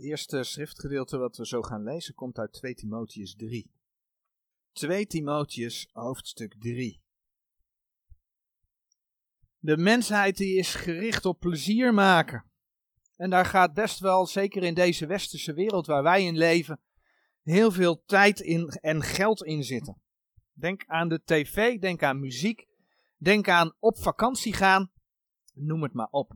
eerste schriftgedeelte wat we zo gaan lezen komt uit 2 Timotheus 3. 2 Timotheus hoofdstuk 3. De mensheid die is gericht op plezier maken. En daar gaat best wel, zeker in deze westerse wereld waar wij in leven, heel veel tijd in en geld in zitten. Denk aan de tv, denk aan muziek, denk aan op vakantie gaan, noem het maar op.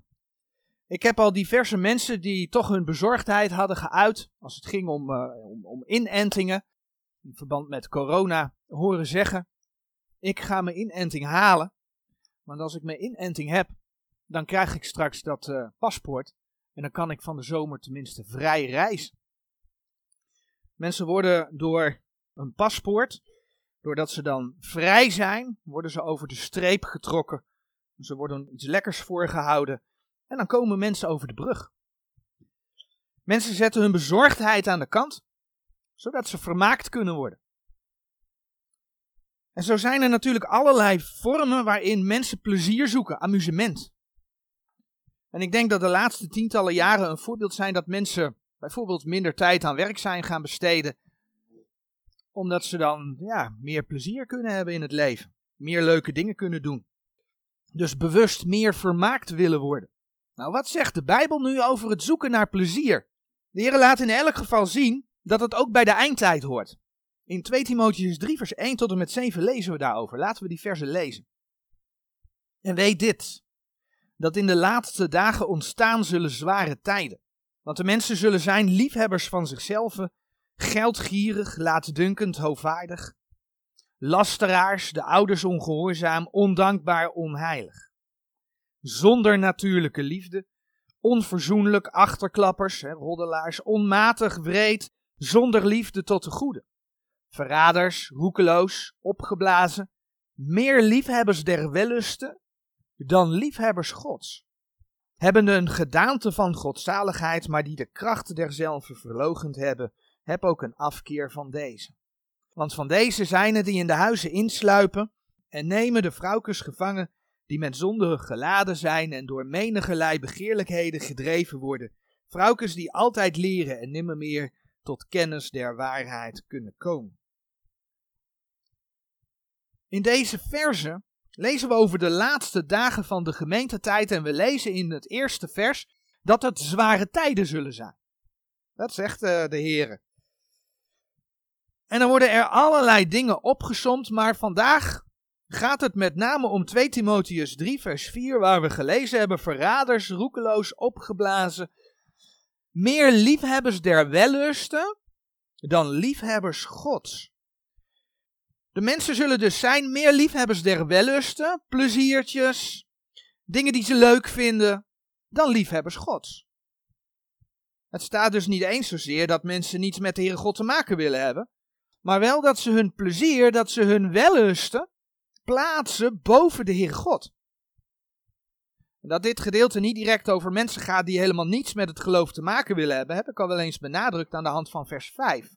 Ik heb al diverse mensen die toch hun bezorgdheid hadden geuit als het ging om, uh, om, om inentingen in verband met corona horen zeggen: Ik ga mijn inenting halen, want als ik mijn inenting heb, dan krijg ik straks dat uh, paspoort en dan kan ik van de zomer tenminste vrij reizen. Mensen worden door een paspoort, doordat ze dan vrij zijn, worden ze over de streep getrokken. Ze worden iets lekkers voorgehouden en dan komen mensen over de brug. Mensen zetten hun bezorgdheid aan de kant, zodat ze vermaakt kunnen worden. En zo zijn er natuurlijk allerlei vormen waarin mensen plezier zoeken, amusement. En ik denk dat de laatste tientallen jaren een voorbeeld zijn dat mensen bijvoorbeeld minder tijd aan werk zijn gaan besteden, omdat ze dan ja, meer plezier kunnen hebben in het leven, meer leuke dingen kunnen doen. Dus bewust meer vermaakt willen worden. Nou, wat zegt de Bijbel nu over het zoeken naar plezier? De Heer laat in elk geval zien dat het ook bij de eindtijd hoort. In 2 Timotheus 3 vers 1 tot en met 7 lezen we daarover. Laten we die versen lezen. En weet dit, dat in de laatste dagen ontstaan zullen zware tijden. Want de mensen zullen zijn liefhebbers van zichzelf, geldgierig, laatdunkend, hoogvaardig, lasteraars, de ouders ongehoorzaam, ondankbaar, onheilig. Zonder natuurlijke liefde, onverzoenlijk, achterklappers, hè, roddelaars, onmatig, wreed, zonder liefde tot de goede. Verraders, roekeloos, opgeblazen, meer liefhebbers der wellusten dan liefhebbers Gods. Hebben een gedaante van godzaligheid, maar die de kracht derzelve verlogend hebben, heb ook een afkeer van deze. Want van deze zijn het die in de huizen insluipen en nemen de vrouwkes gevangen die met zonde geladen zijn en door menige begeerlijkheden gedreven worden. Vrouwkes die altijd leren en nimmer meer tot kennis der waarheid kunnen komen. In deze verse lezen we over de laatste dagen van de gemeentetijd en we lezen in het eerste vers dat het zware tijden zullen zijn. Dat zegt uh, de Heer. En dan worden er allerlei dingen opgesomd, maar vandaag gaat het met name om 2 Timotheus 3 vers 4 waar we gelezen hebben, verraders, roekeloos, opgeblazen, meer liefhebbers der wellusten dan liefhebbers gods. De mensen zullen dus zijn meer liefhebbers der wellusten, pleziertjes, dingen die ze leuk vinden, dan liefhebbers gods. Het staat dus niet eens zozeer dat mensen niets met de Heere God te maken willen hebben, maar wel dat ze hun plezier, dat ze hun wellusten plaatsen boven de Heere God. Dat dit gedeelte niet direct over mensen gaat die helemaal niets met het geloof te maken willen hebben, heb ik al wel eens benadrukt aan de hand van vers 5.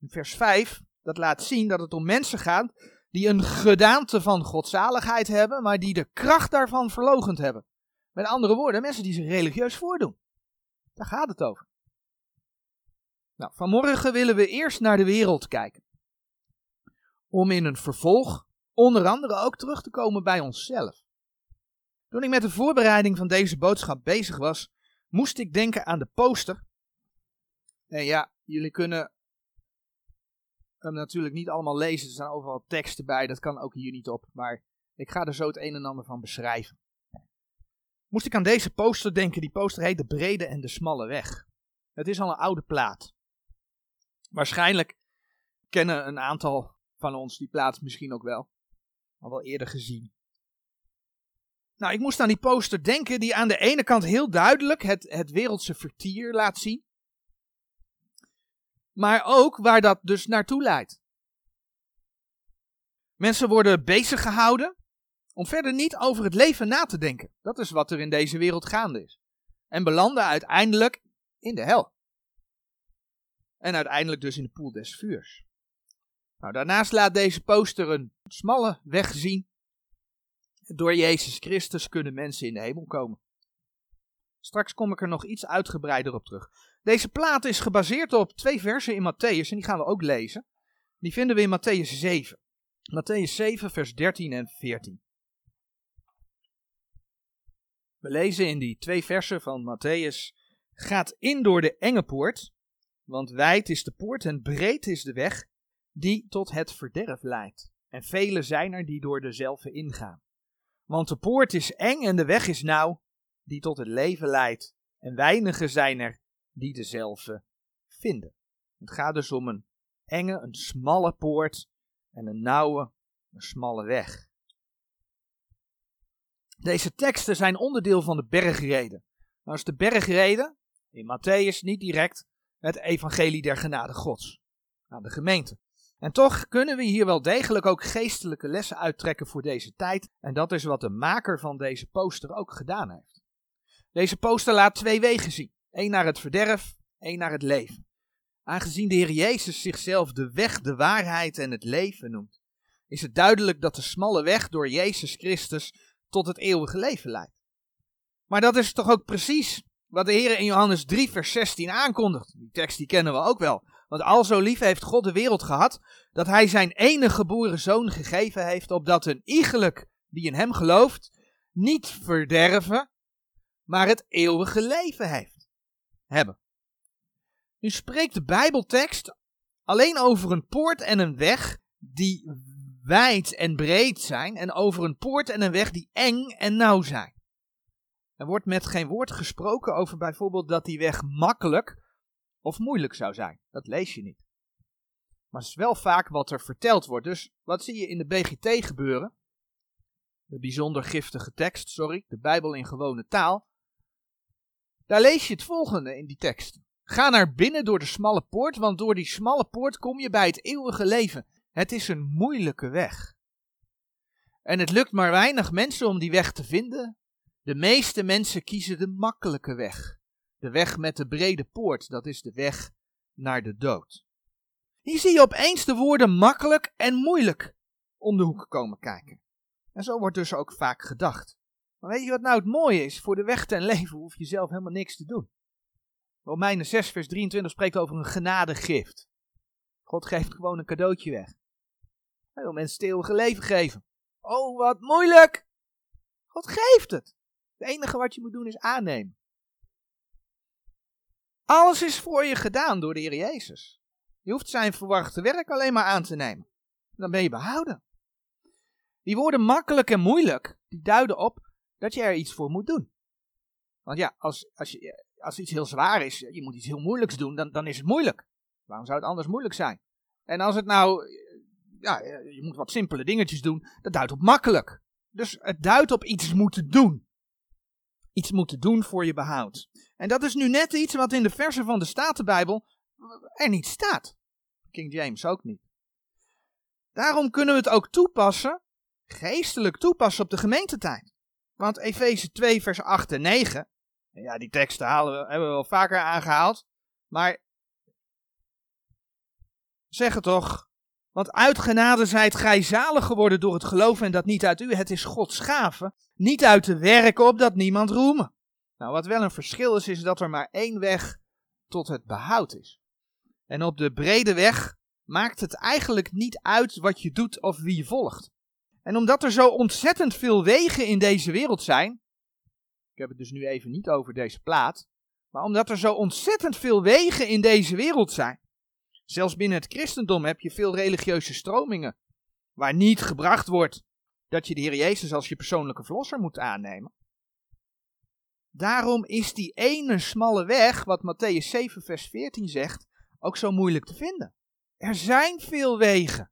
In vers 5 dat laat zien dat het om mensen gaat die een gedaante van godzaligheid hebben, maar die de kracht daarvan verlogend hebben. Met andere woorden, mensen die zich religieus voordoen. Daar gaat het over. Nou, vanmorgen willen we eerst naar de wereld kijken. Om in een vervolg onder andere ook terug te komen bij onszelf. Toen ik met de voorbereiding van deze boodschap bezig was, moest ik denken aan de poster. En ja, jullie kunnen hem natuurlijk niet allemaal lezen. Er staan overal teksten bij, dat kan ook hier niet op. Maar ik ga er zo het een en ander van beschrijven. Moest ik aan deze poster denken. Die poster heet De Brede en de Smalle Weg. Het is al een oude plaat. Waarschijnlijk kennen een aantal van ons die plaat misschien ook wel. Al wel eerder gezien. Nou, ik moest aan die poster denken die aan de ene kant heel duidelijk het, het wereldse vertier laat zien maar ook waar dat dus naartoe leidt. Mensen worden bezig gehouden om verder niet over het leven na te denken. Dat is wat er in deze wereld gaande is. En belanden uiteindelijk in de hel. En uiteindelijk dus in de poel des vuurs. Nou, daarnaast laat deze poster een smalle weg zien. Door Jezus Christus kunnen mensen in de hemel komen. Straks kom ik er nog iets uitgebreider op terug. Deze plaat is gebaseerd op twee versen in Matthäus en die gaan we ook lezen. Die vinden we in Matthäus 7. Matthäus 7, vers 13 en 14. We lezen in die twee versen van Matthäus: Gaat in door de enge poort, want wijd is de poort en breed is de weg die tot het verderf leidt. En vele zijn er die door dezelfde ingaan. Want de poort is eng en de weg is nauw, die tot het leven leidt. En weinigen zijn er die dezelfde vinden. Het gaat dus om een enge, een smalle poort en een nauwe, een smalle weg. Deze teksten zijn onderdeel van de bergreden. Nou is de bergreden, in Matthäus niet direct, het evangelie der genade gods aan de gemeente. En toch kunnen we hier wel degelijk ook geestelijke lessen uittrekken voor deze tijd. En dat is wat de maker van deze poster ook gedaan heeft. Deze poster laat twee wegen zien. één naar het verderf, één naar het leven. Aangezien de Heer Jezus zichzelf de weg, de waarheid en het leven noemt, is het duidelijk dat de smalle weg door Jezus Christus tot het eeuwige leven leidt. Maar dat is toch ook precies wat de Heer in Johannes 3, vers 16 aankondigt. Die tekst die kennen we ook wel. Want al zo lief heeft God de wereld gehad, dat hij zijn enige geboren zoon gegeven heeft, opdat een iegelijk die in hem gelooft, niet verderven, maar het eeuwige leven heeft. Hebben. Nu spreekt de Bijbeltekst alleen over een poort en een weg die wijd en breed zijn, en over een poort en een weg die eng en nauw zijn. Er wordt met geen woord gesproken over bijvoorbeeld dat die weg makkelijk of moeilijk zou zijn. Dat lees je niet. Maar het is wel vaak wat er verteld wordt. Dus wat zie je in de BGT gebeuren? De bijzonder giftige tekst, sorry, de Bijbel in gewone taal. Daar lees je het volgende in die tekst. Ga naar binnen door de smalle poort, want door die smalle poort kom je bij het eeuwige leven. Het is een moeilijke weg. En het lukt maar weinig mensen om die weg te vinden. De meeste mensen kiezen de makkelijke weg. De weg met de brede poort, dat is de weg naar de dood. Hier zie je opeens de woorden makkelijk en moeilijk om de hoek komen kijken. En zo wordt dus ook vaak gedacht. Maar weet je wat nou het mooie is? Voor de weg ten leven hoef je zelf helemaal niks te doen. Romeinen 6 vers 23 spreekt over een genadegift. God geeft gewoon een cadeautje weg. Hij wil mensen het eeuwige leven geven. Oh, wat moeilijk! God geeft het. Het enige wat je moet doen is aannemen. Alles is voor je gedaan door de Heer Jezus. Je hoeft zijn verwachte werk alleen maar aan te nemen. Dan ben je behouden. Die woorden makkelijk en moeilijk, die duiden op dat je er iets voor moet doen. Want ja, als, als, je, als iets heel zwaar is, je moet iets heel moeilijks doen, dan, dan is het moeilijk. Waarom zou het anders moeilijk zijn? En als het nou, ja, je moet wat simpele dingetjes doen, dat duidt op makkelijk. Dus het duidt op iets moeten doen iets moeten doen voor je behoud. En dat is nu net iets wat in de versen van de Statenbijbel er niet staat. King James ook niet. Daarom kunnen we het ook toepassen, geestelijk toepassen op de gemeentetijd. Want Efeze 2 vers 8 en 9, ja die teksten halen we, hebben we wel vaker aangehaald, maar zeggen toch, want uit genade zijt gij zalig geworden door het geloof en dat niet uit u, het is Gods gave, niet uit de werken op dat niemand roemen. Nou, wat wel een verschil is, is dat er maar één weg tot het behoud is. En op de brede weg maakt het eigenlijk niet uit wat je doet of wie je volgt. En omdat er zo ontzettend veel wegen in deze wereld zijn, ik heb het dus nu even niet over deze plaat, maar omdat er zo ontzettend veel wegen in deze wereld zijn, Zelfs binnen het christendom heb je veel religieuze stromingen waar niet gebracht wordt dat je de Heer Jezus als je persoonlijke verlosser moet aannemen. Daarom is die ene smalle weg, wat Matthäus 7, vers 14 zegt, ook zo moeilijk te vinden. Er zijn veel wegen.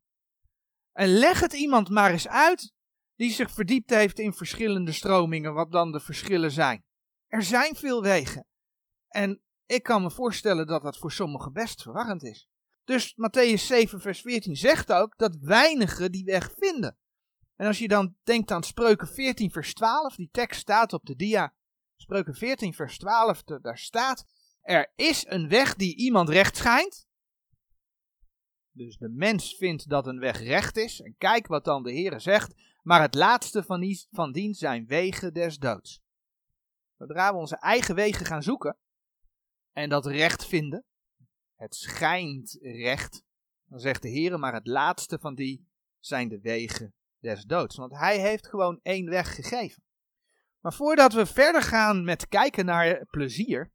En leg het iemand maar eens uit die zich verdiept heeft in verschillende stromingen, wat dan de verschillen zijn. Er zijn veel wegen. En ik kan me voorstellen dat dat voor sommigen best verwarrend is. Dus Matthäus 7, vers 14 zegt ook dat weinigen die weg vinden. En als je dan denkt aan Spreuken 14, vers 12, die tekst staat op de dia. Spreuken 14, vers 12, daar staat: Er is een weg die iemand recht schijnt. Dus de mens vindt dat een weg recht is. En kijk wat dan de Heer zegt. Maar het laatste van, die, van dien zijn wegen des doods. Zodra we onze eigen wegen gaan zoeken en dat recht vinden, het schijnt recht, dan zegt de Heer, maar het laatste van die zijn de wegen des doods. Want hij heeft gewoon één weg gegeven. Maar voordat we verder gaan met kijken naar plezier,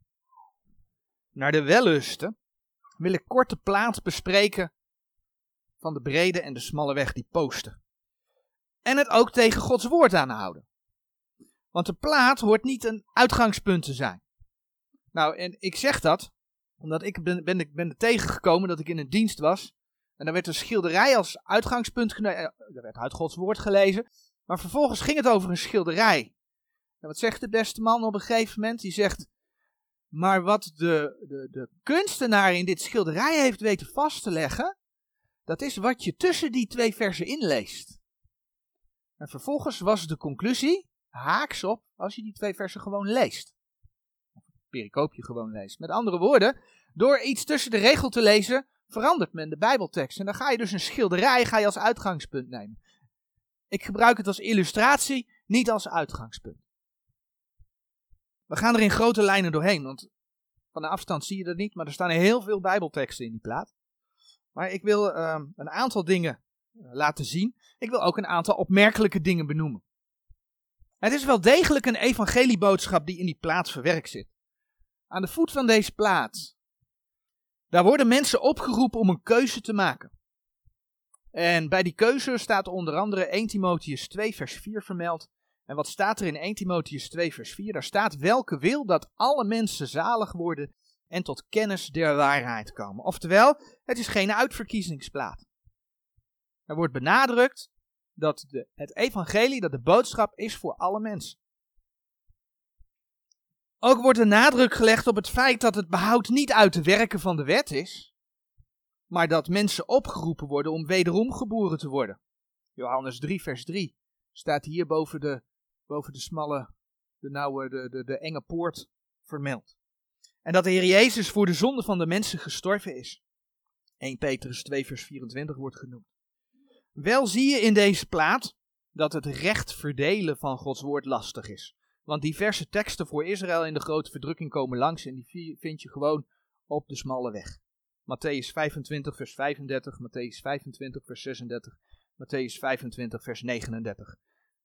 naar de wellusten, wil ik kort de plaats bespreken van de brede en de smalle weg die posten. En het ook tegen Gods woord aanhouden. Want de plaat hoort niet een uitgangspunt te zijn. Nou, en ik zeg dat omdat ik ben, ben, ben tegengekomen dat ik in een dienst was. En daar werd een schilderij als uitgangspunt genomen. Er eh, werd uit Gods woord gelezen. Maar vervolgens ging het over een schilderij. En wat zegt de beste man op een gegeven moment? Die zegt. Maar wat de, de, de kunstenaar in dit schilderij heeft weten vast te leggen. Dat is wat je tussen die twee versen inleest. En vervolgens was de conclusie haaks op als je die twee versen gewoon leest. Of het pericoopje gewoon leest. Met andere woorden, door iets tussen de regel te lezen, verandert men de Bijbeltekst. En dan ga je dus een schilderij ga je als uitgangspunt nemen. Ik gebruik het als illustratie, niet als uitgangspunt. We gaan er in grote lijnen doorheen, want van de afstand zie je dat niet, maar er staan heel veel Bijbelteksten in die plaat. Maar ik wil uh, een aantal dingen eh, laten zien. Ik wil ook een aantal opmerkelijke dingen benoemen. Het is wel degelijk een evangelieboodschap die in die plaats verwerkt zit. Aan de voet van deze plaats. Daar worden mensen opgeroepen om een keuze te maken. En bij die keuze staat onder andere 1 Timotheus 2 vers 4 vermeld. En wat staat er in 1 Timotheus 2 vers 4? Daar staat welke wil dat alle mensen zalig worden en tot kennis der waarheid komen. Oftewel, het is geen uitverkiezingsplaat. Er wordt benadrukt dat de, het evangelie, dat de boodschap is voor alle mensen. Ook wordt er nadruk gelegd op het feit dat het behoud niet uit de werken van de wet is, maar dat mensen opgeroepen worden om wederom geboren te worden. Johannes 3, vers 3 staat hier boven de, boven de smalle, de nauwe, de, de, de enge poort vermeld. En dat de Heer Jezus voor de zonde van de mensen gestorven is. 1 Petrus 2, vers 24 wordt genoemd. Wel zie je in deze plaat dat het recht verdelen van Gods woord lastig is. Want diverse teksten voor Israël in de grote verdrukking komen langs en die vind je gewoon op de smalle weg. Matthäus 25 vers 35, Matthäus 25 vers 36, Matthäus 25 vers 39.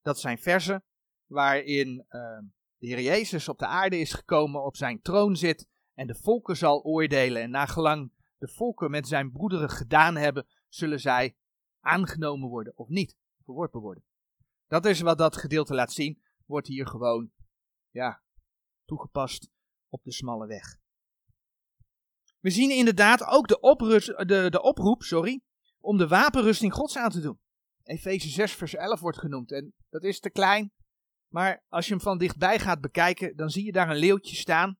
Dat zijn versen waarin uh, de Heer Jezus op de aarde is gekomen, op zijn troon zit en de volken zal oordelen. En nagelang de volken met zijn broederen gedaan hebben, zullen zij aangenomen worden of niet, verworpen worden. Dat is wat dat gedeelte laat zien, wordt hier gewoon, ja, toegepast op de smalle weg. We zien inderdaad ook de, de, de oproep sorry, om de wapenrusting gods aan te doen. Efeze 6 vers 11 wordt genoemd en dat is te klein, maar als je hem van dichtbij gaat bekijken, dan zie je daar een leeuwtje staan.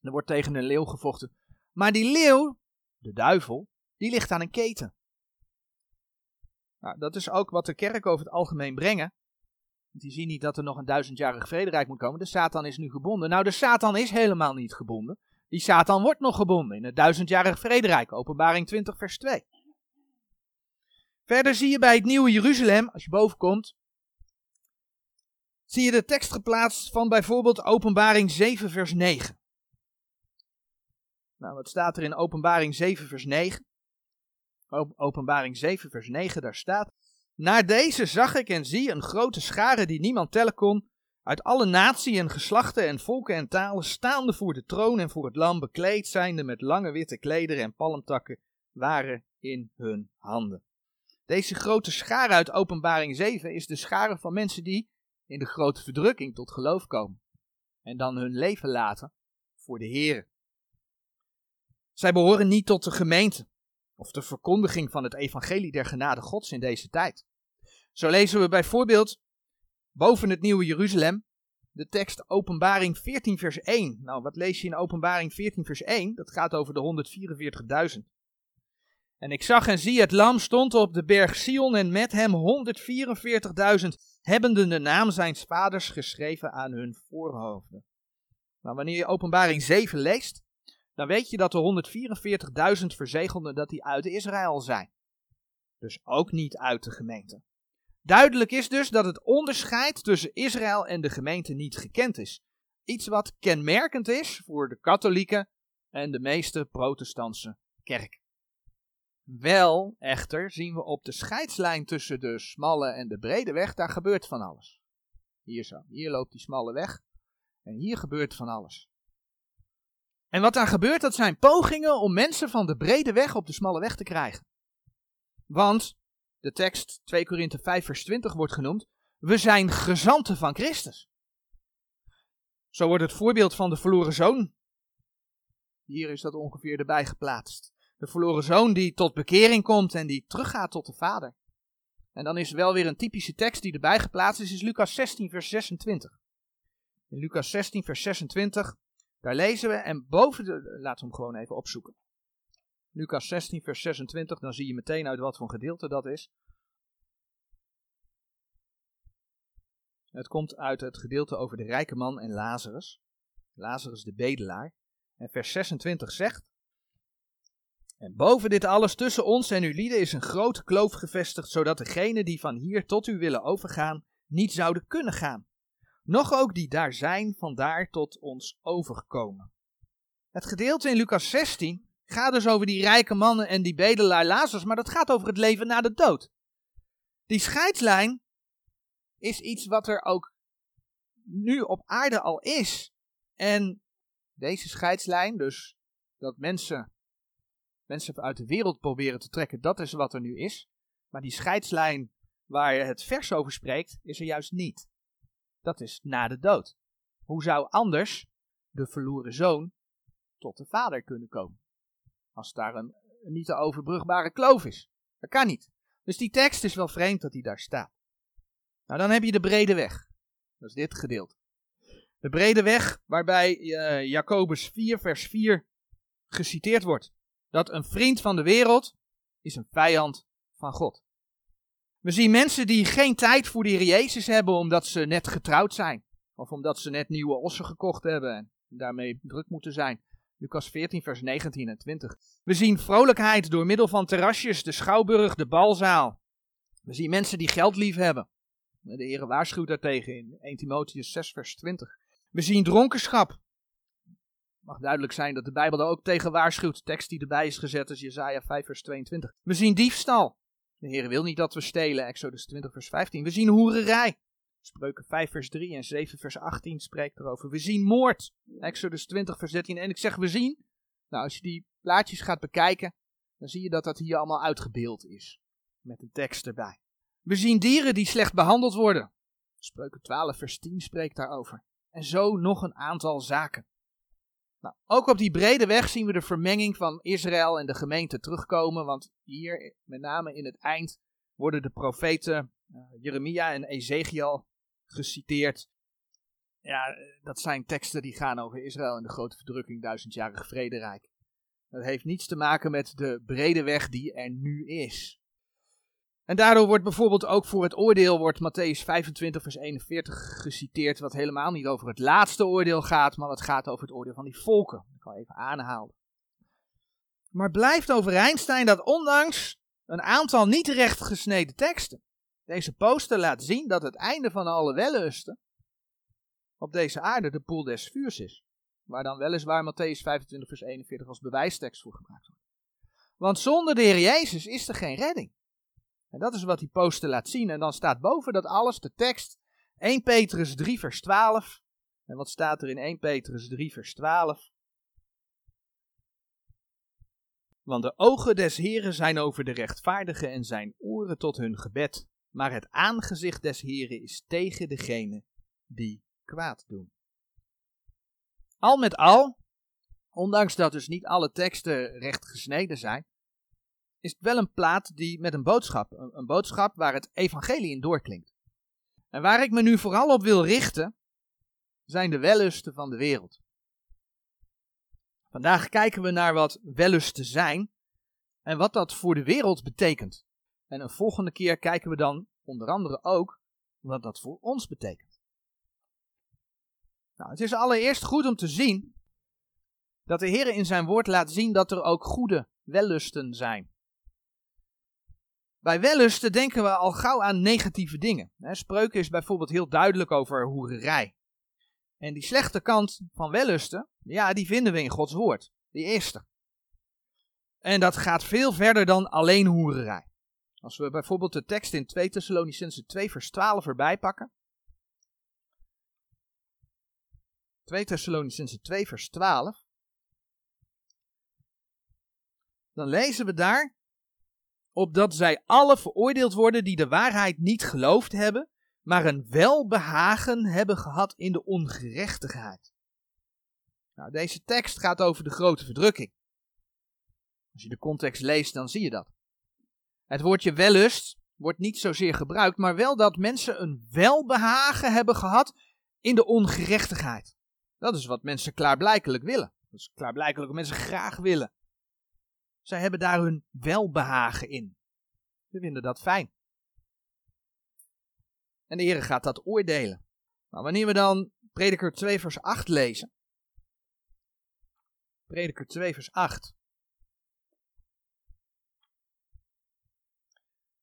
Er wordt tegen een leeuw gevochten. Maar die leeuw, de duivel, die ligt aan een keten. Nou, dat is ook wat de kerk over het algemeen brengen. Die zien niet dat er nog een duizendjarig vrederijk moet komen. De Satan is nu gebonden. Nou, de Satan is helemaal niet gebonden. Die Satan wordt nog gebonden in het duizendjarig vrederijk. Openbaring 20, vers 2. Verder zie je bij het nieuwe Jeruzalem, als je boven komt, zie je de tekst geplaatst van bijvoorbeeld Openbaring 7, vers 9. Nou, wat staat er in Openbaring 7, vers 9? Openbaring 7, vers 9, daar staat. Naar deze zag ik en zie een grote schare die niemand tellen kon, uit alle naties en geslachten en volken en talen, staande voor de troon en voor het lam, bekleed zijnde met lange witte klederen en palmtakken, waren in hun handen. Deze grote schare uit Openbaring 7 is de schare van mensen die in de grote verdrukking tot geloof komen en dan hun leven laten voor de Heer. Zij behoren niet tot de gemeente, of de verkondiging van het evangelie der genade gods in deze tijd. Zo lezen we bijvoorbeeld boven het nieuwe Jeruzalem de tekst Openbaring 14 vers 1. Nou, wat lees je in Openbaring 14 vers 1? Dat gaat over de 144.000. En ik zag en zie, het lam stond op de berg Sion en met hem 144.000, hebbende de naam zijn vaders geschreven aan hun voorhoofden. Nou, wanneer je Openbaring 7 leest, dan weet je dat de 144.000 verzegelden dat die uit Israël zijn. Dus ook niet uit de gemeente. Duidelijk is dus dat het onderscheid tussen Israël en de gemeente niet gekend is. iets wat kenmerkend is voor de katholieke en de meeste protestantse kerk. Wel, echter, zien we op de scheidslijn tussen de smalle en de brede weg, daar gebeurt van alles. Hier zo, hier loopt die smalle weg en hier gebeurt van alles. En wat daar gebeurt, dat zijn pogingen om mensen van de brede weg op de smalle weg te krijgen. Want de tekst 2 Korinthe 5 vers 20 wordt genoemd, we zijn gezanten van Christus. Zo wordt het voorbeeld van de verloren zoon. Hier is dat ongeveer erbij geplaatst. De verloren zoon die tot bekering komt en die teruggaat tot de vader. En dan is wel weer een typische tekst die erbij geplaatst is, is Lucas 16 vers 26. In Lucas 16 vers 26, daar lezen we en boven de, laten we hem gewoon even opzoeken. Lucas 16 vers 26, dan zie je meteen uit wat voor gedeelte dat is. Het komt uit het gedeelte over de rijke man en Lazarus. Lazarus de bedelaar. En vers 26 zegt: En boven dit alles tussen ons en uw lieden is een grote kloof gevestigd, zodat degenen die van hier tot u willen overgaan, niet zouden kunnen gaan. Nog ook die daar zijn, vandaar tot ons overkomen. Het gedeelte in Lucas 16 gaat dus over die rijke mannen en die bedelaar Lazarus, maar dat gaat over het leven na de dood. Die scheidslijn is iets wat er ook nu op aarde al is. En deze scheidslijn, dus dat mensen, mensen uit de wereld proberen te trekken, dat is wat er nu is. Maar die scheidslijn waar het vers over spreekt, is er juist niet. Dat is na de dood. Hoe zou anders de verloren zoon tot de vader kunnen komen? Als daar een, niet te overbrugbare kloof is. Dat kan niet. Dus die tekst is wel vreemd dat die daar staat. Nou, dan heb je de brede weg. Dat is dit gedeelte. De brede weg waarbij uh, Jacobus 4, vers 4 geciteerd wordt. Dat een vriend van de wereld is een vijand van God. We zien mensen die geen tijd voor de Heer Jezus hebben omdat ze net getrouwd zijn. Of omdat ze net nieuwe ossen gekocht hebben en daarmee druk moeten zijn. Lucas 14, vers 19 en 20. We zien vrolijkheid door middel van terrasjes, de schouwburg, de balzaal. We zien mensen die geld lief hebben. De Heer waarschuwt daartegen in 1 Timotheus 6, vers 20. We zien dronkenschap. Mag duidelijk zijn dat de Bijbel daar ook tegen waarschuwt. Tekst die erbij is gezet is Jezaja 5, vers 22. We zien diefstal. De Heer wil niet dat we stelen. Exodus 20, vers 15. We zien hoererij. Spreuken 5, vers 3 en 7, vers 18 spreekt erover. We zien moord. Exodus 20, vers 13. En ik zeg we zien. Nou, als je die plaatjes gaat bekijken, dan zie je dat dat hier allemaal uitgebeeld is. Met een tekst erbij. We zien dieren die slecht behandeld worden. Spreuken 12, vers 10 spreekt daarover. En zo nog een aantal zaken. Nou, ook op die brede weg zien we de vermenging van Israël en de gemeente terugkomen. Want hier, met name in het eind, worden de profeten uh, Jeremia en Ezekiel geciteerd. Ja, dat zijn teksten die gaan over Israël en de grote verdrukking, duizendjarig vrederijk. Dat heeft niets te maken met de brede weg die er nu is. En daardoor wordt bijvoorbeeld ook voor het oordeel wordt Matthäus 25 vers 41 geciteerd, wat helemaal niet over het laatste oordeel gaat, maar wat gaat over het oordeel van die volken. Ik kan even aanhalen. Maar blijft overeind staan dat ondanks een aantal niet recht gesneden teksten, deze poster laat zien dat het einde van alle wellusten op deze aarde de poel des vuurs is. Waar dan weliswaar Matthäus 25 vers 41 als bewijstekst voor gebruikt wordt. Want zonder de Heer Jezus is er geen redding. En dat is wat die poster laat zien. En dan staat boven dat alles de tekst 1 Petrus 3 vers 12. En wat staat er in 1 Petrus 3 vers 12? Want de ogen des Heren zijn over de rechtvaardigen en zijn oren tot hun gebed. Maar het aangezicht des Heren is tegen degene die kwaad doen. Al met al, ondanks dat dus niet alle teksten recht gesneden zijn, is het wel een plaat die met een boodschap, een, boodschap waar het evangelie in doorklinkt. En waar ik me nu vooral op wil richten, zijn de wellusten van de wereld. Vandaag kijken we naar wat wellusten zijn en wat dat voor de wereld betekent. En een volgende keer kijken we dan onder andere ook wat dat voor ons betekent. Nou, het is allereerst goed om te zien dat de Heer in zijn woord laat zien dat er ook goede wellusten zijn. Bij wellusten denken we al gauw aan negatieve dingen. Spreuken is bijvoorbeeld heel duidelijk over hoererij. En die slechte kant van wellusten, ja, die vinden we in Gods woord. Die eerste. En dat gaat veel verder dan alleen hoererij. Als we bijvoorbeeld de tekst in 2 Thessalonicense 2 vers 12 erbij pakken. 2 Thessalonicense 2 vers 12. Dan lezen we daar opdat zij alle veroordeeld worden die de waarheid niet geloofd hebben, maar een welbehagen hebben gehad in de ongerechtigheid. Nou, deze tekst gaat over de grote verdrukking. Als je de context leest, dan zie je dat. Het woordje wellust wordt niet zozeer gebruikt, maar wel dat mensen een welbehagen hebben gehad in de ongerechtigheid. Dat is wat mensen klaarblijkelijk willen. Dat is klaarblijkelijk wat mensen graag willen. Zij hebben daar hun welbehagen in. Ze vinden dat fijn. En de Heer gaat dat oordelen. Wanneer we dan Prediker 2 vers 8 lezen. Prediker 2 vers 8.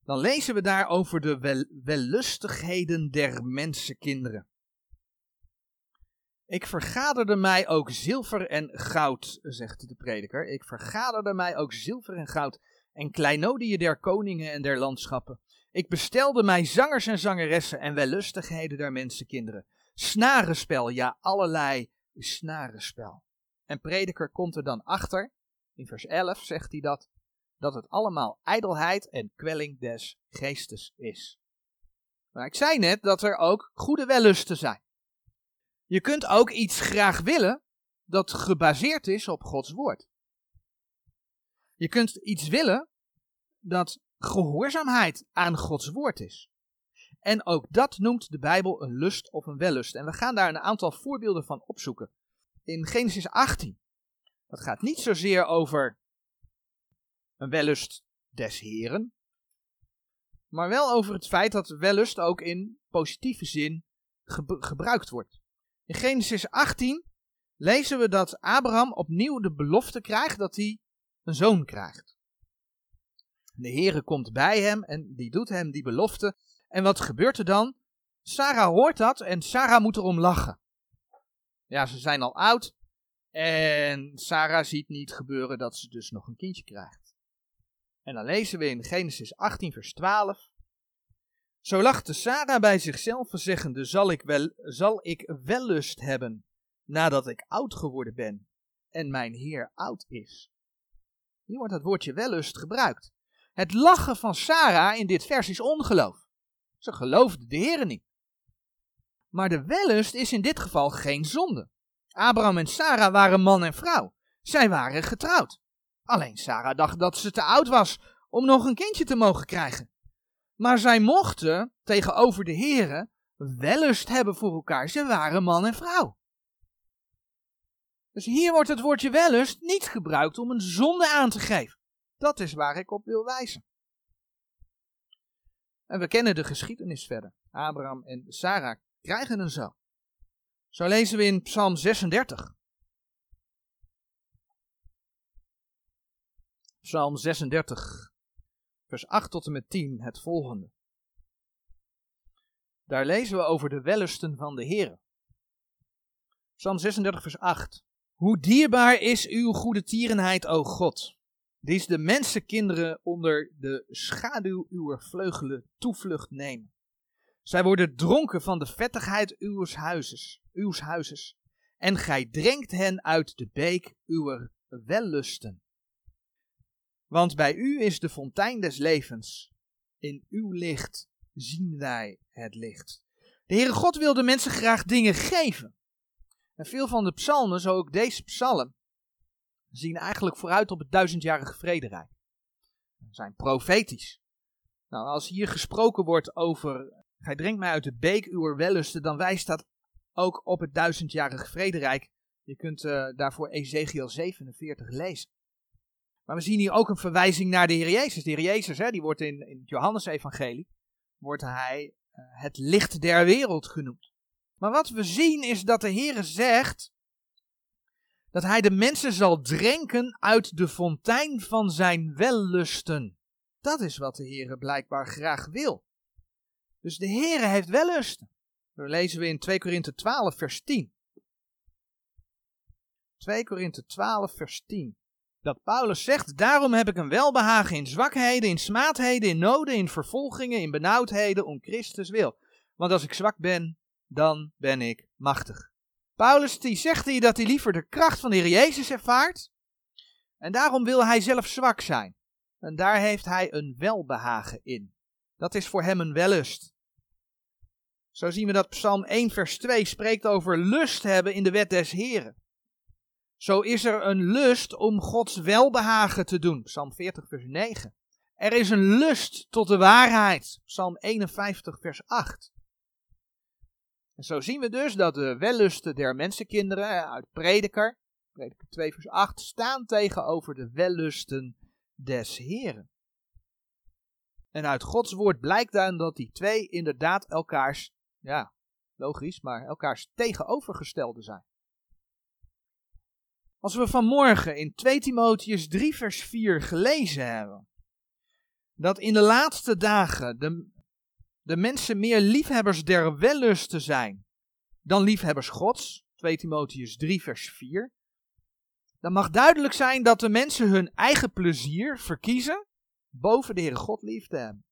Dan lezen we daar over de wel, wellustigheden der mensenkinderen. Ik vergaderde mij ook zilver en goud, zegt de prediker. Ik vergaderde mij ook zilver en goud en kleinodieën der koningen en der landschappen. Ik bestelde mij zangers en zangeressen en wellustigheden der mensenkinderen. Snarenspel, ja, allerlei snarenspel. En prediker komt er dan achter, in vers 11 zegt hij dat, dat het allemaal ijdelheid en kwelling des geestes is. Maar ik zei net dat er ook goede wellusten zijn. Je kunt ook iets graag willen dat gebaseerd is op Gods woord. Je kunt iets willen dat gehoorzaamheid aan Gods woord is. En ook dat noemt de Bijbel een lust of een wellust. En we gaan daar een aantal voorbeelden van opzoeken. In Genesis 18. Dat gaat niet zozeer over een wellust des Heren, maar wel over het feit dat wellust ook in positieve zin gebruikt wordt. In Genesis 18 lezen we dat Abraham opnieuw de belofte krijgt dat hij een zoon krijgt. De Heere komt bij hem en die doet hem die belofte. En wat gebeurt er dan? Sarah hoort dat en Sarah moet erom lachen. Ja, ze zijn al oud en Sarah ziet niet gebeuren dat ze dus nog een kindje krijgt. En dan lezen we in Genesis 18 vers 12. Zo lachte Sarah bij zichzelf, zeggende, zal ik, wel, zal ik wellust hebben, nadat ik oud geworden ben en mijn Heer oud is. Hier wordt het woordje wellust gebruikt. Het lachen van Sarah in dit vers is ongeloof. Ze geloofde de Heer niet. Maar de wellust is in dit geval geen zonde. Abraham en Sarah waren man en vrouw. Zij waren getrouwd. Alleen Sarah dacht dat ze te oud was om nog een kindje te mogen krijgen. Maar zij mochten tegenover de heren wellust hebben voor elkaar. Ze waren man en vrouw. Dus hier wordt het woordje wellust niet gebruikt om een zonde aan te geven. Dat is waar ik op wil wijzen. En we kennen de geschiedenis verder. Abraham en Sarah krijgen een zoon. Zo lezen we in Psalm 36. Psalm 36, vers 8 tot en met 10 het volgende. Daar lezen we over de wellusten van de Heer. Psalm 36, vers 8. Hoe dierbaar is uw goede tierenheid, o God, die de mensenkinderen onder de schaduw uw vleugelen toevlucht nemen. Zij worden dronken van de vettigheid uw huizes, uws huizes, en gij drinkt hen uit de beek uw wellusten. Want bij u is de fontein des levens. In uw licht zien wij het licht. De Heere God wil de mensen graag dingen geven. En veel van de psalmen, zo ook deze psalm, zien eigenlijk vooruit op het duizendjarige vrederijk. Ze zijn profetisch. Nou, als hier gesproken wordt over, gij drinkt mij uit de beek uw wellusten, dan wijst dat ook op het duizendjarige vrederijk. Je kunt uh, daarvoor Ezekiel 47 lezen. Maar we zien hier ook een verwijzing naar de Heer Jezus. De Heer Jezus, hè, die wordt in, in het Johannesevangelie, wordt hij uh, het licht der wereld genoemd. Maar wat we zien is dat de Heer zegt dat hij de mensen zal drinken uit de fontein van zijn wellusten. Dat is wat de Heer blijkbaar graag wil. Dus de Heer heeft wellusten. Dat lezen we in 2 Korinthe 12 vers 10. 2 Korinthe 12, vers 10. Dat Paulus zegt, daarom heb ik een welbehagen in zwakheden, in smaadheden, in noden, in vervolgingen, in benauwdheden, om Christus wil. Want als ik zwak ben, dan ben ik machtig. Paulus die zegt hier dat hij liever de kracht van de Heer Jezus ervaart. En daarom wil hij zelf zwak zijn. En daar heeft hij een welbehagen in. Dat is voor hem een wellust. Zo zien we dat Psalm 1 vers 2 spreekt over lust hebben in de wet des Heren. Zo is er een lust om Gods welbehagen te doen. Psalm 40 vers 9. Er is een lust tot de waarheid. Psalm 51 vers 8. En zo zien we dus dat de wellusten der mensenkinderen uit Prediker, Prediker 2 vers 8, staan tegenover de wellusten des Heren. En uit Gods woord blijkt dan dat die twee inderdaad elkaars, ja, logisch, maar elkaars tegenovergestelde zijn. Als we vanmorgen in 2 Timotheus 3 vers 4 gelezen hebben, dat in de laatste dagen de, de mensen meer liefhebbers der wellusten zijn dan liefhebbers Gods, 2 Timotheus 3 vers 4, dan mag duidelijk zijn dat de mensen hun eigen plezier verkiezen boven de Heere God lief te hebben.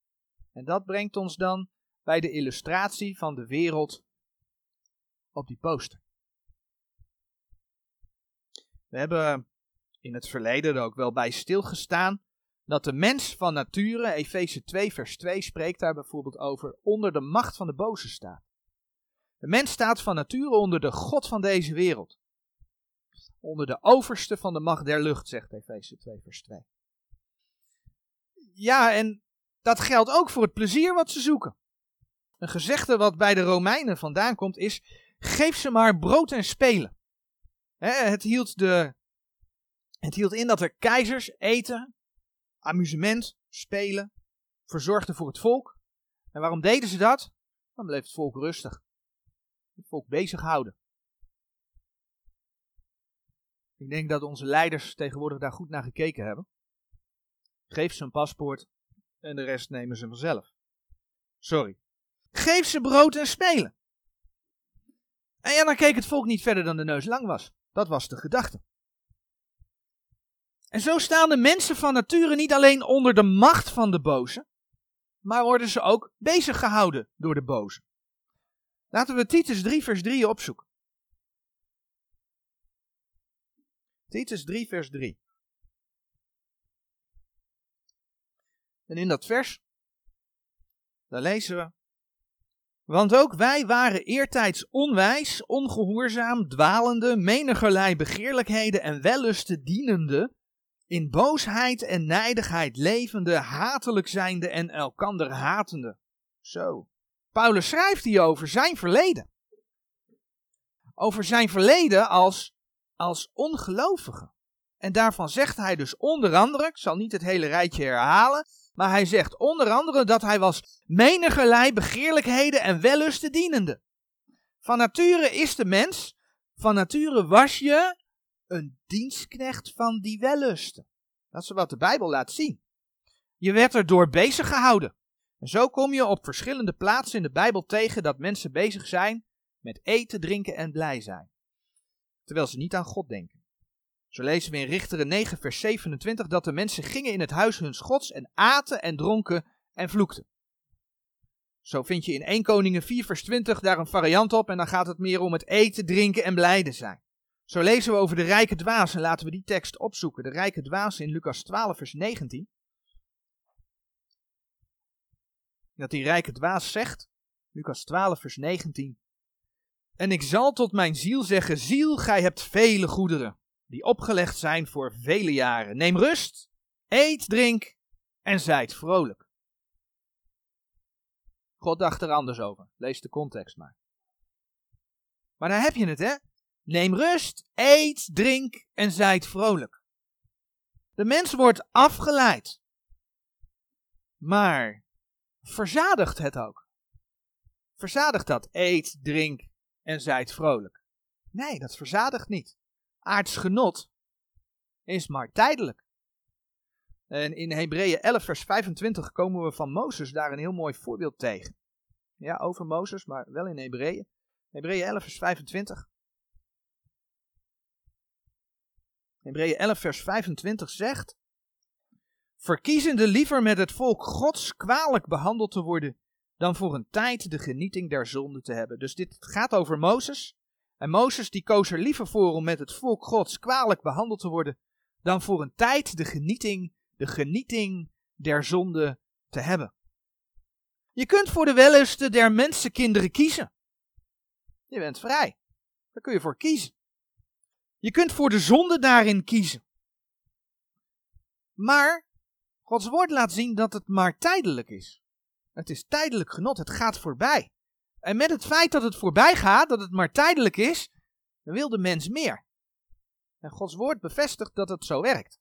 En dat brengt ons dan bij de illustratie van de wereld op die poster. We hebben in het verleden er ook wel bij stilgestaan dat de mens van nature, Efeze 2 vers 2 spreekt daar bijvoorbeeld over, onder de macht van de boze staat. De mens staat van nature onder de God van deze wereld. Onder de overste van de macht der lucht, zegt Efeze 2 vers 2. Ja, en dat geldt ook voor het plezier wat ze zoeken. Een gezegde wat bij de Romeinen vandaan komt is, geef ze maar brood en spelen. Het, hield de, het hield in dat er keizers eten, amusement, spelen, verzorgden voor het volk. En waarom deden ze dat? Dan bleef het volk rustig. Het volk bezig houden. Ik denk dat onze leiders tegenwoordig daar goed naar gekeken hebben. Geef ze een paspoort en de rest nemen ze vanzelf. Sorry. Geef ze brood en spelen. En ja, dan keek het volk niet verder dan de neus lang was. Dat was de gedachte. En zo staan de mensen van nature niet alleen onder de macht van de boze, maar worden ze ook bezig gehouden door de boze. Laten we Titus 3 vers 3 opzoeken. Titus 3 vers 3. En in dat vers, daar lezen we. Want ook wij waren eertijds onwijs, ongehoorzaam, dwalende, menigerlei begeerlijkheden en wellusten dienende, in boosheid en nijdigheid levende, hatelijk zijnde en elkander hatende. Zo. Paulus schrijft hier over zijn verleden. Over zijn verleden als, als ongelovige. En daarvan zegt hij dus onder andere, ik zal niet het hele rijtje herhalen, maar hij zegt onder andere dat hij was menigerlei begeerlijkheden en wellusten dienende. Van nature is de mens, van nature was je een dienstknecht van die wellusten. Dat is wat de Bijbel laat zien. Je werd erdoor bezig gehouden. En zo kom je op verschillende plaatsen in de Bijbel tegen dat mensen bezig zijn met eten, drinken en blij zijn. Terwijl ze niet aan God denken. Zo lezen we in Richteren 9, vers 27 dat de mensen gingen in het huis huns gods en aten en dronken en vloekten. Zo vind je in 1 Koningen 4, vers 20 daar een variant op en dan gaat het meer om het eten, drinken en blijde zijn. Zo lezen we over de rijke dwaas en laten we die tekst opzoeken. De rijke dwaas in Lucas 12, vers 19. Dat die rijke dwaas zegt, Lucas 12, vers 19. En ik zal tot mijn ziel zeggen, ziel, gij hebt vele goederen, die opgelegd zijn voor vele jaren. Neem rust, eet, drink en zijt vrolijk. God dacht er anders over. Lees de context maar. Maar daar heb je het, hè? Neem rust, eet, drink en zijt vrolijk. De mens wordt afgeleid. Maar verzadigt het ook? Verzadigt dat? Eet, drink en zijt vrolijk. Nee, dat verzadigt niet. Aards genot is maar tijdelijk. En in Hebreeën 11, vers 25 komen we van Mozes daar een heel mooi voorbeeld tegen. Ja, over Mozes, maar wel in Hebreeën. Hebreeën 11, vers 25. Hebreeën 11 vers 25 zegt, verkiezende liever met het volk gods kwalijk behandeld te worden, dan voor een tijd de genieting der zonde te hebben. Dus dit gaat over Mozes. En Mozes die koos er liever voor om met het volk gods kwalijk behandeld te worden, dan voor een tijd de genieting, de genieting der zonde te hebben. Je kunt voor de wellusten der mensenkinderen kiezen. Je bent vrij. Daar kun je voor kiezen. Je kunt voor de zonde daarin kiezen. Maar Gods woord laat zien dat het maar tijdelijk is. Het is tijdelijk genot, het gaat voorbij. En met het feit dat het voorbij gaat, dat het maar tijdelijk is, dan wil de mens meer. En Gods woord bevestigt dat het zo werkt.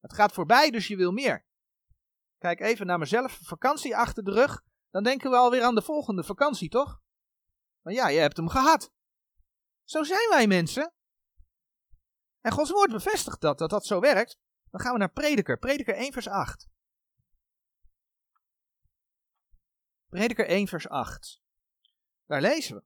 Het gaat voorbij, dus je wil meer. Kijk even naar mezelf, vakantie achter de rug. Dan denken we alweer aan de volgende vakantie, toch? Maar ja, je hebt hem gehad. Zo zijn wij mensen. En Gods woord bevestigt dat, dat dat zo werkt. Dan gaan we naar Prediker, Prediker 1 vers 8. Prediker 1 vers 8. Daar lezen we.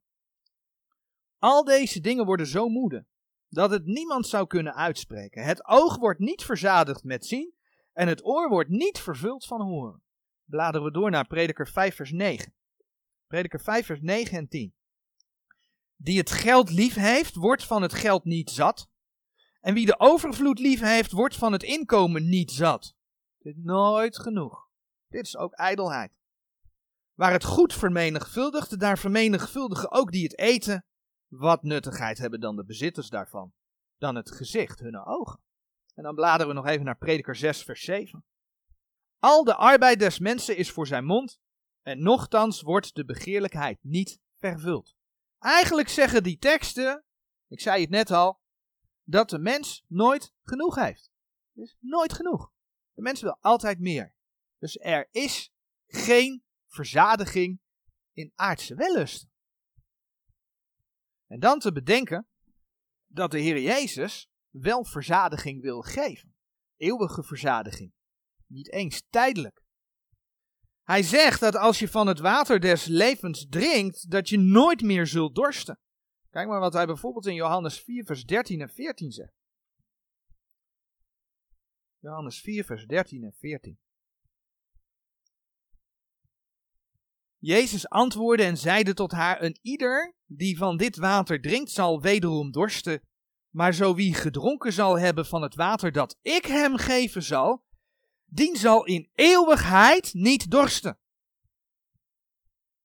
Al deze dingen worden zo moede, dat het niemand zou kunnen uitspreken. Het oog wordt niet verzadigd met zien, en het oor wordt niet vervuld van horen. Bladeren we door naar Prediker 5 vers 9. Prediker 5 vers 9 en 10. Die het geld lief heeft, wordt van het geld niet zat. En wie de overvloed lief heeft, wordt van het inkomen niet zat. Dit is nooit genoeg. Dit is ook ijdelheid. Waar het goed vermenigvuldigt, daar vermenigvuldigen ook die het eten. Wat nuttigheid hebben dan de bezitters daarvan? Dan het gezicht, hun ogen. En dan bladeren we nog even naar Prediker 6, vers 7. Al de arbeid des mensen is voor zijn mond, en nochtans wordt de begeerlijkheid niet vervuld. Eigenlijk zeggen die teksten, ik zei het net al, dat de mens nooit genoeg heeft. Dus nooit genoeg. De mens wil altijd meer. Dus er is geen verzadiging in aardse wellusten. En dan te bedenken dat de Heer Jezus wel verzadiging wil geven. Eeuwige verzadiging. Niet eens tijdelijk. Hij zegt dat als je van het water des levens drinkt, dat je nooit meer zult dorsten. Kijk maar wat hij bijvoorbeeld in Johannes 4, vers 13 en 14 zegt. Johannes 4, vers 13 en 14. Jezus antwoordde en zeide tot haar: Een ieder die van dit water drinkt, zal wederom dorsten. Maar zo wie gedronken zal hebben van het water dat ik hem geven zal, dien zal in eeuwigheid niet dorsten.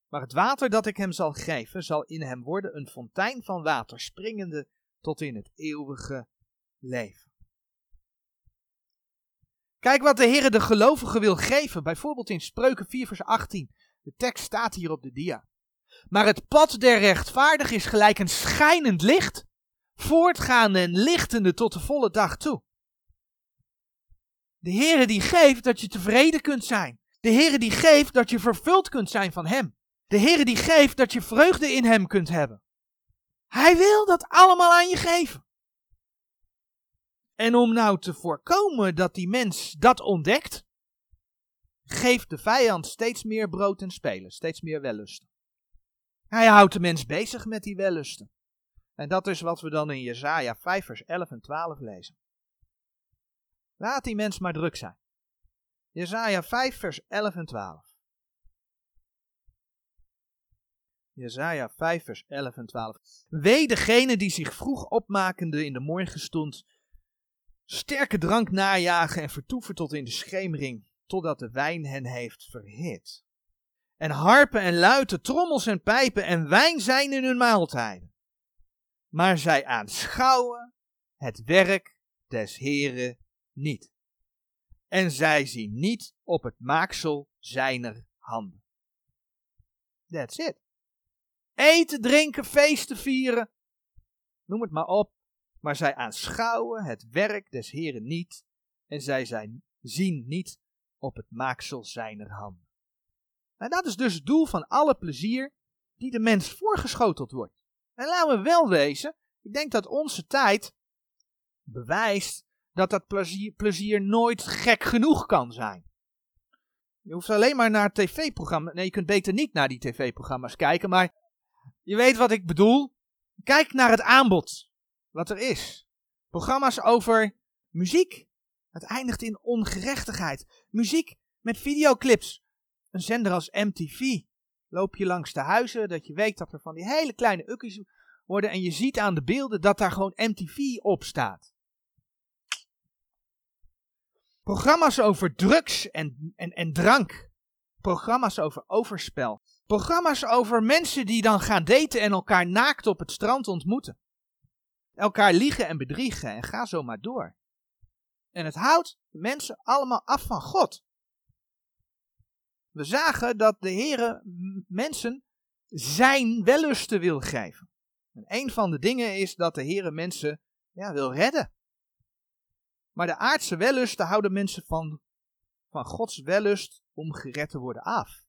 Maar het water dat ik hem zal geven, zal in hem worden een fontein van water, springende tot in het eeuwige leven. Kijk wat de Heer de gelovigen wil geven, bijvoorbeeld in Spreuken 4 vers 18. De tekst staat hier op de dia. Maar het pad der rechtvaardig is gelijk een schijnend licht, voortgaande en lichtende tot de volle dag toe. De Heere die geeft dat je tevreden kunt zijn. De Heere die geeft dat je vervuld kunt zijn van Hem. De Heere die geeft dat je vreugde in Hem kunt hebben. Hij wil dat allemaal aan je geven. En om nou te voorkomen dat die mens dat ontdekt, geeft de vijand steeds meer brood en spelen, steeds meer wellusten. Hij houdt de mens bezig met die wellusten. En dat is wat we dan in Jesaja 5 vers 11 en 12 lezen. Laat die mens maar druk zijn. Jesaja 5 vers 11 en 12. Jesaja 5 vers 11 en 12. Wee degene die zich vroeg opmakende in de morgenstond sterke drank najagen en vertoeven tot in de schemering, totdat de wijn hen heeft verhit. En harpen en luiten, trommels en pijpen en wijn zijn in hun maaltijden. Maar zij aanschouwen het werk des Heren niet. En zij zien niet op het maaksel zijner handen. That's it. Eten, drinken, feesten vieren. Noem het maar op. Maar zij aanschouwen het werk des Heren niet. En zij zijn, zien niet op het maaksel zijner handen. En dat is dus het doel van alle plezier die de mens voorgeschoteld wordt. En laten we wel wezen, ik denk dat onze tijd bewijst dat dat plezier, plezier nooit gek genoeg kan zijn. Je hoeft alleen maar naar tv-programma's. Nee, je kunt beter niet naar die tv-programma's kijken, maar je weet wat ik bedoel. Kijk naar het aanbod wat er is. Programma's over muziek. Het eindigt in ongerechtigheid. Muziek met videoclips. Een zender als MTV. Loop je langs de huizen, dat je weet dat er van die hele kleine ukkies worden. En je ziet aan de beelden dat daar gewoon MTV op staat. Programma's over drugs en, en, en drank. Programma's over overspel. Programma's over mensen die dan gaan daten en elkaar naakt op het strand ontmoeten. Elkaar liegen en bedriegen en ga zo maar door. En het houdt mensen allemaal af van God. We zagen dat de Heere mensen zijn wellusten wil geven. En een van de dingen is dat de Heere mensen ja, wil redden. Maar de aardse wellusten houden mensen van, van Gods wellust om gered te worden af.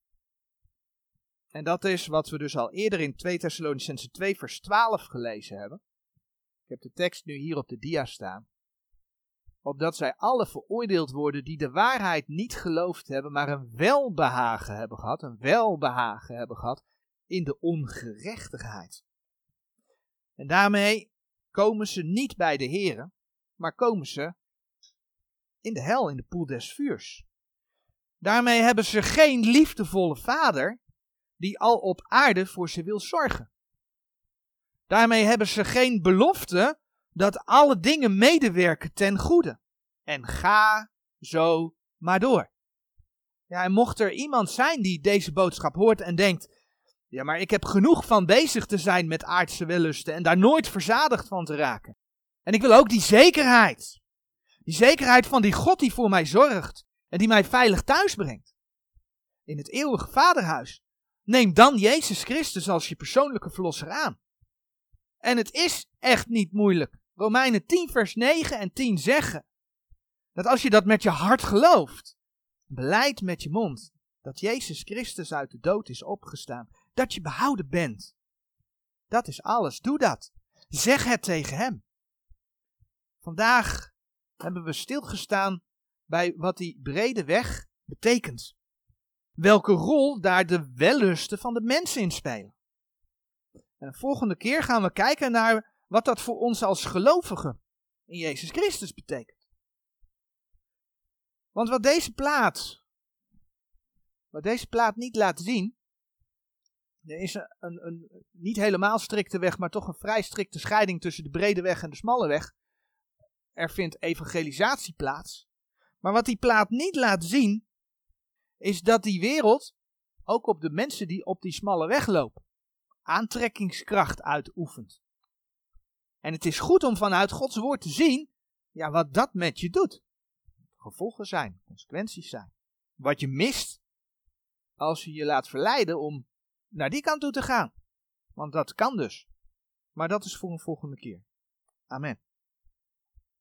En dat is wat we dus al eerder in 2 Thessalonicense 2 vers 12 gelezen hebben. Ik heb de tekst nu hier op de dia staan. Opdat zij alle veroordeeld worden die de waarheid niet geloofd hebben, maar een welbehagen hebben gehad, een welbehagen hebben gehad in de ongerechtigheid. En daarmee komen ze niet bij de Here, maar komen ze in de hel, in de poel des vuurs. Daarmee hebben ze geen liefdevolle vader die al op aarde voor ze wil zorgen. Daarmee hebben ze geen belofte dat alle dingen medewerken ten goede. En ga zo maar door. Ja, en mocht er iemand zijn die deze boodschap hoort en denkt: ja, maar ik heb genoeg van bezig te zijn met aardse wellusten en daar nooit verzadigd van te raken. En ik wil ook die zekerheid. Die zekerheid van die God die voor mij zorgt en die mij veilig thuis brengt. In het eeuwige vaderhuis. Neem dan Jezus Christus als je persoonlijke verlosser aan. En het is echt niet moeilijk. Romeinen 10 vers 9 en 10 zeggen dat als je dat met je hart gelooft, beleid met je mond dat Jezus Christus uit de dood is opgestaan, dat je behouden bent. Dat is alles. Doe dat. Zeg het tegen Hem. Vandaag hebben we stilgestaan bij wat die brede weg betekent. Welke rol daar de wellusten van de mensen in spelen. En de volgende keer gaan we kijken naar wat dat voor ons als gelovigen in Jezus Christus betekent. Want wat deze plaat, wat deze plaat niet laat zien, er is een, een, een, niet helemaal strikte weg, maar toch een vrij strikte scheiding tussen de brede weg en de smalle weg. Er vindt evangelisatie plaats. Maar wat die plaat niet laat zien, is dat die wereld ook op de mensen die op die smalle weg lopen, aantrekkingskracht uitoefent. En het is goed om vanuit Gods woord te zien, ja, wat dat met je doet. Gevolgen zijn, consequenties zijn. Wat je mist als je je laat verleiden om naar die kant toe te gaan. Want dat kan dus. Maar dat is voor een volgende keer. Amen.